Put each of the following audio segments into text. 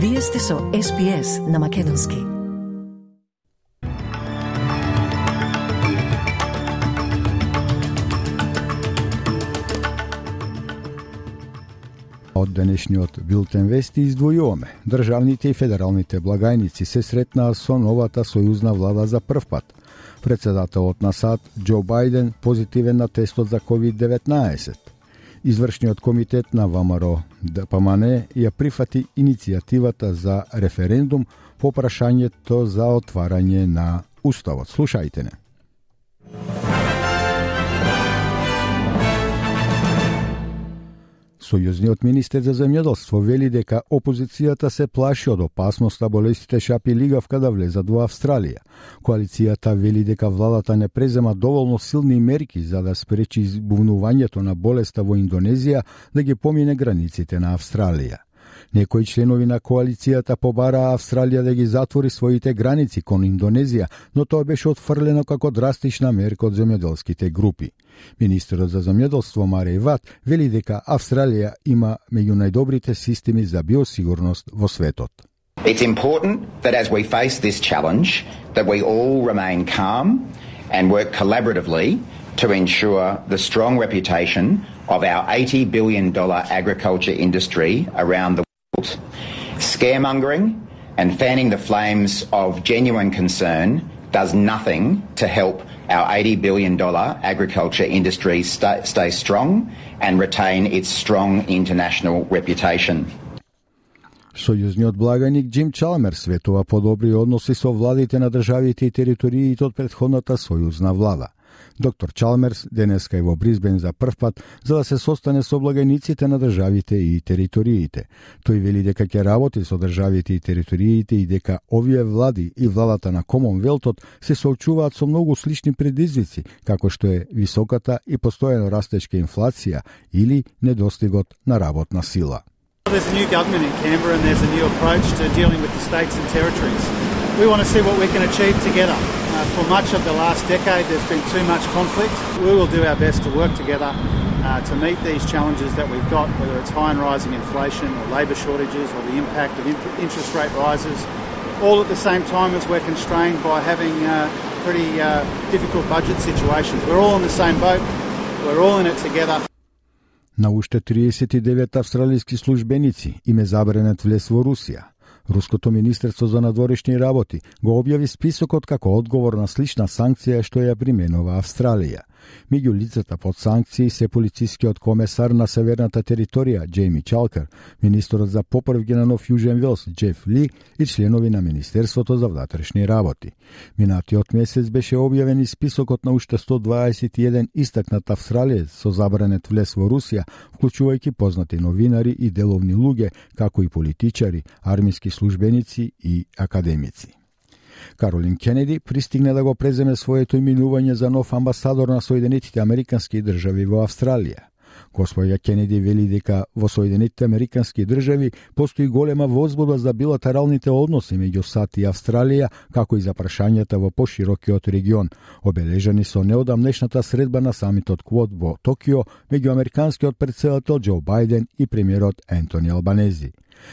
Вие сте со SPS на Македонски. Од денешниот билтен вести издвојуваме. Државните и федералните благајници се сретнаа со новата сојузна влада за прв пат. Председателот на САД, Џо Бајден, позитивен на тестот за COVID-19. Извршниот комитет на ВМРО ДПМН ја прифати иницијативата за референдум по прашањето за отварање на Уставот. Слушајте не. Сојузниот министер за земјоделство вели дека опозицијата се плаши од опасноста болестите шапи лигавка да влезат во Австралија. Коалицијата вели дека владата не презема доволно силни мерки за да спречи избувнувањето на болеста во Индонезија да ги помине границите на Австралија. Некои членови на коалицијата побараа Австралија да ги затвори своите граници кон Индонезија, но тоа беше отфрлено како драстична мерка од земјоделските групи. Министерот за земјоделство Маре Ват вели дека Австралија има меѓу најдобрите системи за биосигурност во светот. It's important that as we face this challenge that we all remain calm and work collaboratively to ensure the strong reputation of our $80 billion agriculture industry around the Scaremongering and fanning the flames of genuine concern does nothing to help our $80 billion agriculture industry stay, stay strong and retain its strong international reputation. Сојузниот благаник Джим Чалмер светува подобри односи со владите на државите и териториите од предходната сојузна влада. Доктор Чалмерс денеска е во Бризбен за прв пат за да се состане со благаниците на државите и териториите. Тој вели дека ќе работи со државите и териториите и дека овие влади и владата на Комонвелтот се соочуваат со многу слични предизвици, како што е високата и постојано растечка инфлација или недостигот на работна сила. There's a new government in Canberra and there's a new approach to dealing with the states and territories. We want to see what we can achieve together. Uh, for much of the last decade, there's been too much conflict. We will do our best to work together uh, to meet these challenges that we've got, whether it's high and rising inflation or labour shortages or the impact of interest rate rises, all at the same time as we're constrained by having uh, pretty uh, difficult budget situations. We're all in the same boat. We're all in it together. На уште 39 австралијски службеници им е забранет влез во Русија. Руското Министерство за надворешни работи го објави списокот како одговор на слична санкција што ја применува Австралија. Меѓу лицата под санкции се полицискиот комесар на северната територија Джейми Чалкер, министерот за поправги на Нов Јужен Велс Джеф Ли и членови на Министерството за внатрешни работи. Минатиот месец беше објавен и списокот на уште 121 истакнат австралиец со забранет влез во Русија, вклучувајќи познати новинари и деловни луѓе, како и политичари, армиски службеници и академици. Каролин Кенеди пристигна да го преземе своето иминување за нов амбасадор на Соединетите Американски држави во Австралија. Господја Кенеди вели дека во Соединетите Американски држави постои голема возбуда за билатералните односи меѓу САД и Австралија, како и за прашањата во поширокиот регион, обележани со неодамнешната средба на самитот Квот во Токио меѓу американскиот председател Џо Бајден и премиерот Ентони Албанези.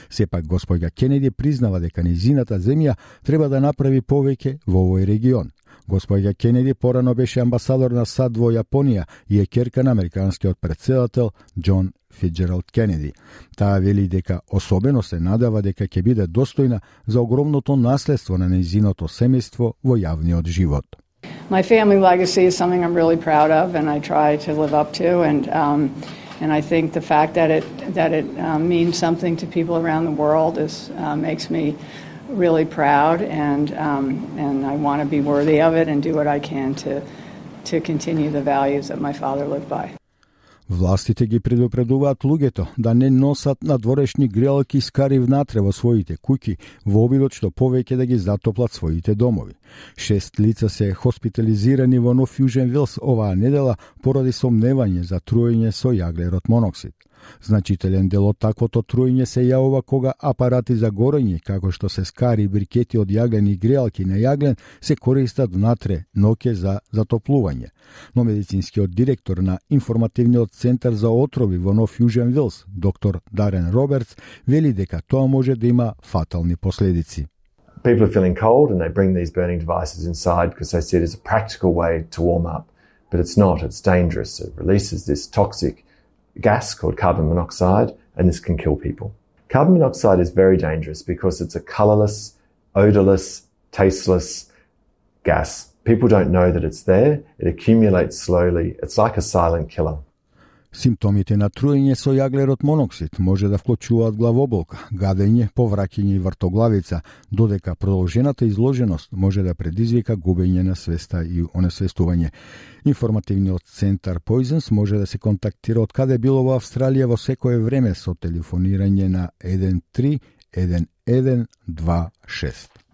Сепак господја Кенеди признава дека низината земја треба да направи повеќе во овој регион. Господја Кенеди порано беше амбасадор на САД во Јапонија и е керка на американскиот председател Џон Фиджералд Кенеди. Таа вели дека особено се надава дека ќе биде достојна за огромното наследство на незиното семејство во јавниот живот. My family legacy is something I'm really proud of and I try to live up to and um, And I think the fact that it that it um, means something to people around the world is uh, makes me really proud, and um, and I want to be worthy of it and do what I can to to continue the values that my father lived by. Властите ги предупредуваат луѓето да не носат надворешни грелки скари внатре во своите куќи во обидот што повеќе да ги затоплат своите домови. Шест лица се хоспитализирани во Нов Јужен Вилс оваа недела поради сомневање за труење со јаглерот моноксид. Значителен дел од таквото труење се јавува кога апарати за горење, како што се скари брикети од јаглен и греалки на јаглен, се користат внатре ноке за затоплување. Но медицинскиот директор на информативниот центар за отрови во Нов Јужен Вилс, доктор Дарен Робертс, вели дека тоа може да има фатални последици. People are feeling cold and they bring these burning devices inside because they see it as a practical way to warm up. But it's not, it's dangerous. It releases this toxic gas called carbon monoxide, and this can kill people. Carbon monoxide is very dangerous because it's a colorless, odorless, tasteless gas. People don't know that it's there. It accumulates slowly. It's like a silent killer. Симптомите на труење со јаглерот моноксид може да вклучуваат главоболка, гадење, повраќање и вртоглавица, додека продолжената изложеност може да предизвика губење на свеста и онесвестување. Информативниот центар Poisons може да се контактира од каде било во Австралија во секое време со телефонирање на 131126.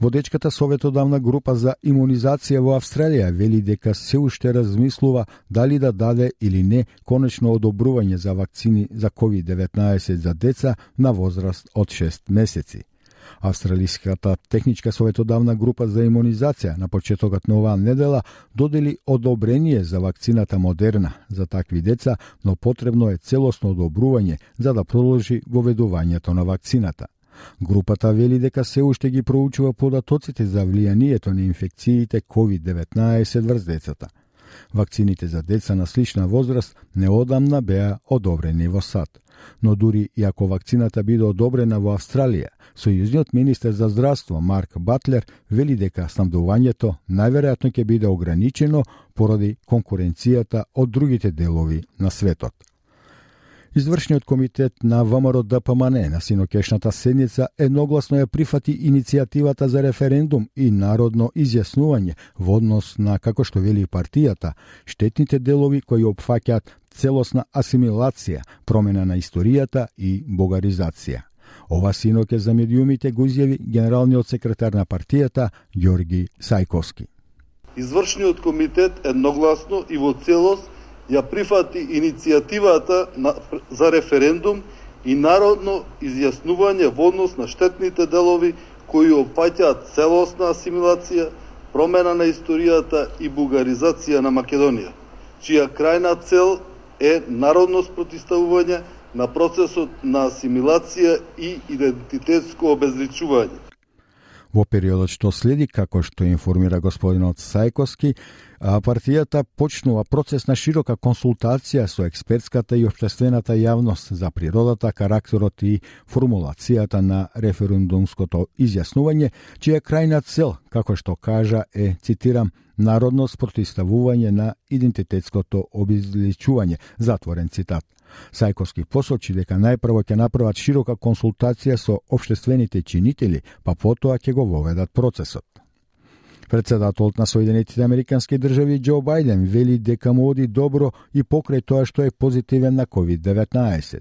Водечката Советодавна група за имунизација во Австралија вели дека се уште размислува дали да даде или не конечно одобрување за вакцини за COVID-19 за деца на возраст од 6 месеци. Австралиската техничка советодавна група за имунизација на почетокот на оваа недела додели одобрение за вакцината Модерна за такви деца, но потребно е целосно одобрување за да продолжи воведувањето на вакцината. Групата вели дека се уште ги проучува податоците за влијанието на инфекциите COVID-19 врз децата. Вакцините за деца на слична возраст неодамна беа одобрени во САД. Но дури и ако вакцината биде одобрена во Австралија, сојузниот министер за здравство Марк Батлер вели дека снабдувањето најверојатно ќе биде ограничено поради конкуренцијата од другите делови на светот. Извршниот комитет на ВМРО ДПМН на синокешната седница едногласно ја прифати иницијативата за референдум и народно изјаснување во однос на, како што вели партијата, штетните делови кои опфаќаат целосна асимилација, промена на историјата и богаризација. Ова синоке за медиумите го изјави генералниот секретар на партијата Ѓорги Сајковски. Извршниот комитет едногласно и во целост ја прифати иницијативата на, за референдум и народно изјаснување во однос на штетните делови кои опаќаат целосна асимилација, промена на историјата и бугаризација на Македонија, чија крајна цел е народно спротиставување на процесот на асимилација и идентитетско обезличување. Во периодот што следи, како што информира господинот Сајковски, партијата почнува процес на широка консултација со експертската и обштествената јавност за природата, карактерот и формулацијата на референдумското изјаснување, чија крајна цел, како што кажа, е, цитирам, народно спротиставување на идентитетското обезличување, затворен цитат. Сајковски посочи дека најпрво ќе направат широка консултација со обштествените чинители, па потоа ќе го воведат процесот. Председателот на Соединетите Американски држави Џо Бајден вели дека му оди добро и покрај тоа што е позитивен на COVID-19.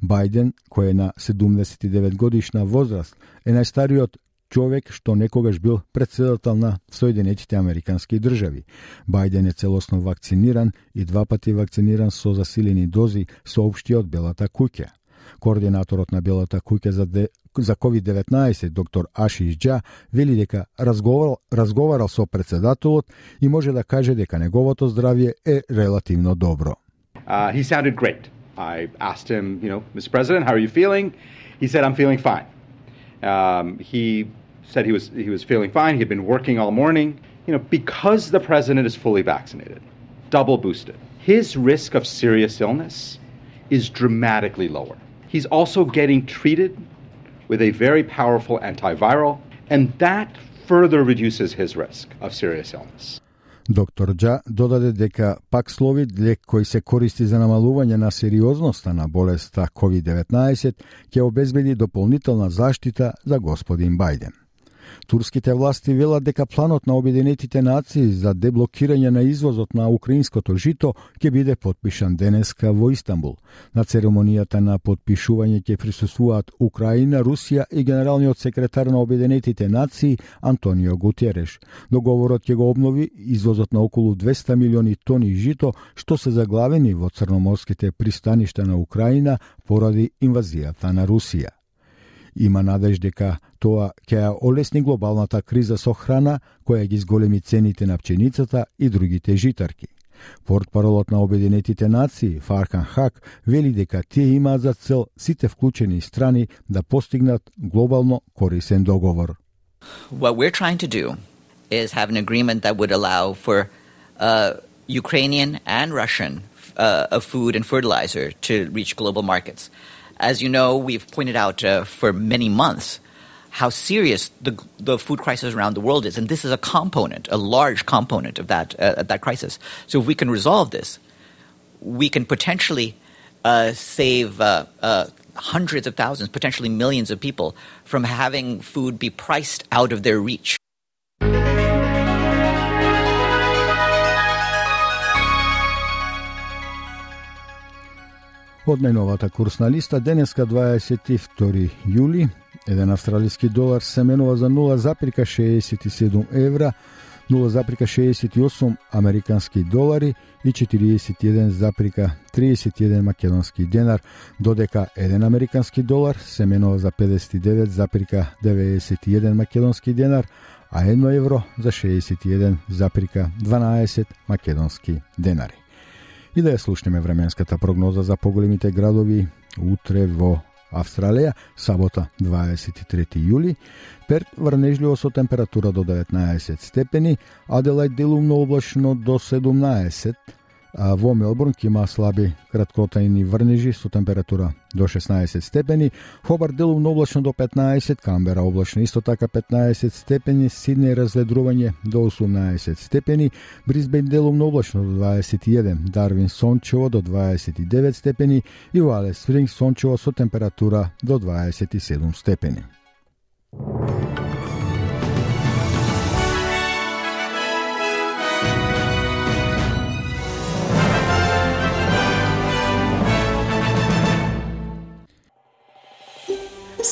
Бајден, кој е на 79 годишна возраст, е најстариот човек што некогаш бил председател на Соединетите Американски држави. Бајден е целосно вакциниран и два пати вакциниран со засилени дози, соопшти од Белата куќа. Координаторот на Белата куќа за, де, за COVID-19, доктор Ашиш Джа, вели дека разговарал, разговарал со председателот и може да каже дека неговото здравје е релативно добро. Uh, he sounded great. I asked him, you know, Mr. President, how are you feeling? He said, I'm feeling fine. Um, he said he was he was feeling fine. He had been working all morning. You know, because the president is fully vaccinated, double boosted, his risk of serious illness is dramatically lower. He's also getting treated with a very powerful antiviral, and that further reduces his risk of serious illness. Доктор Джа додаде дека пак словид лек кој се користи за намалување на сериозноста на болеста COVID-19 ќе обезбеди дополнителна заштита за господин Бајден. Турските власти велат дека планот на Обединетите нации за деблокирање на извозот на украинското жито ќе биде подпишан денеска во Истанбул. На церемонијата на подпишување ќе присуствуваат Украина, Русија и генералниот секретар на Обединетите нации Антонио Гутереш. Договорот ќе го обнови извозот на околу 200 милиони тони жито што се заглавени во црноморските пристаништа на Украина поради инвазијата на Русија. Има надеж дека тоа ќе ја олесни глобалната криза со храна која ги зголеми цените на пченицата и другите житарки. Портпаролот на Обединетите нации, Фаркан Хак, вели дека тие имаат за цел сите вклучени страни да постигнат глобално корисен договор. What we're trying to do is have an agreement that would allow for uh, Ukrainian and Russian uh, food and fertilizer to reach global markets. As you know, we've pointed out uh, for many months how serious the, the food crisis around the world is, and this is a component, a large component of that uh, that crisis. So, if we can resolve this, we can potentially uh, save uh, uh, hundreds of thousands, potentially millions of people from having food be priced out of their reach. Од најновата курсна листа денеска 22 јули, еден австралиски долар се менува за 0,67 евра, 0,68 американски долари и 41,31 македонски денар, додека еден американски долар се менува за 59,91 македонски денар, а едно евро за 61,12 македонски денари и да ја слушнеме временската прогноза за поголемите градови утре во Австралија, сабота 23 јули, Перт врнежливо со температура до 19 степени, Аделајд делумно облачно до 17, а во Мелбурн ќе има слаби краткотрајни врнежи со температура до 16 степени, Хобар делумно облачно до 15, Камбера облачно исто така 15 степени, Сиднеј разведрување до 18 степени, Брисбен делумно облачно до 21, Дарвин сончево до 29 степени и Вале Спринг сончево со температура до 27 степени.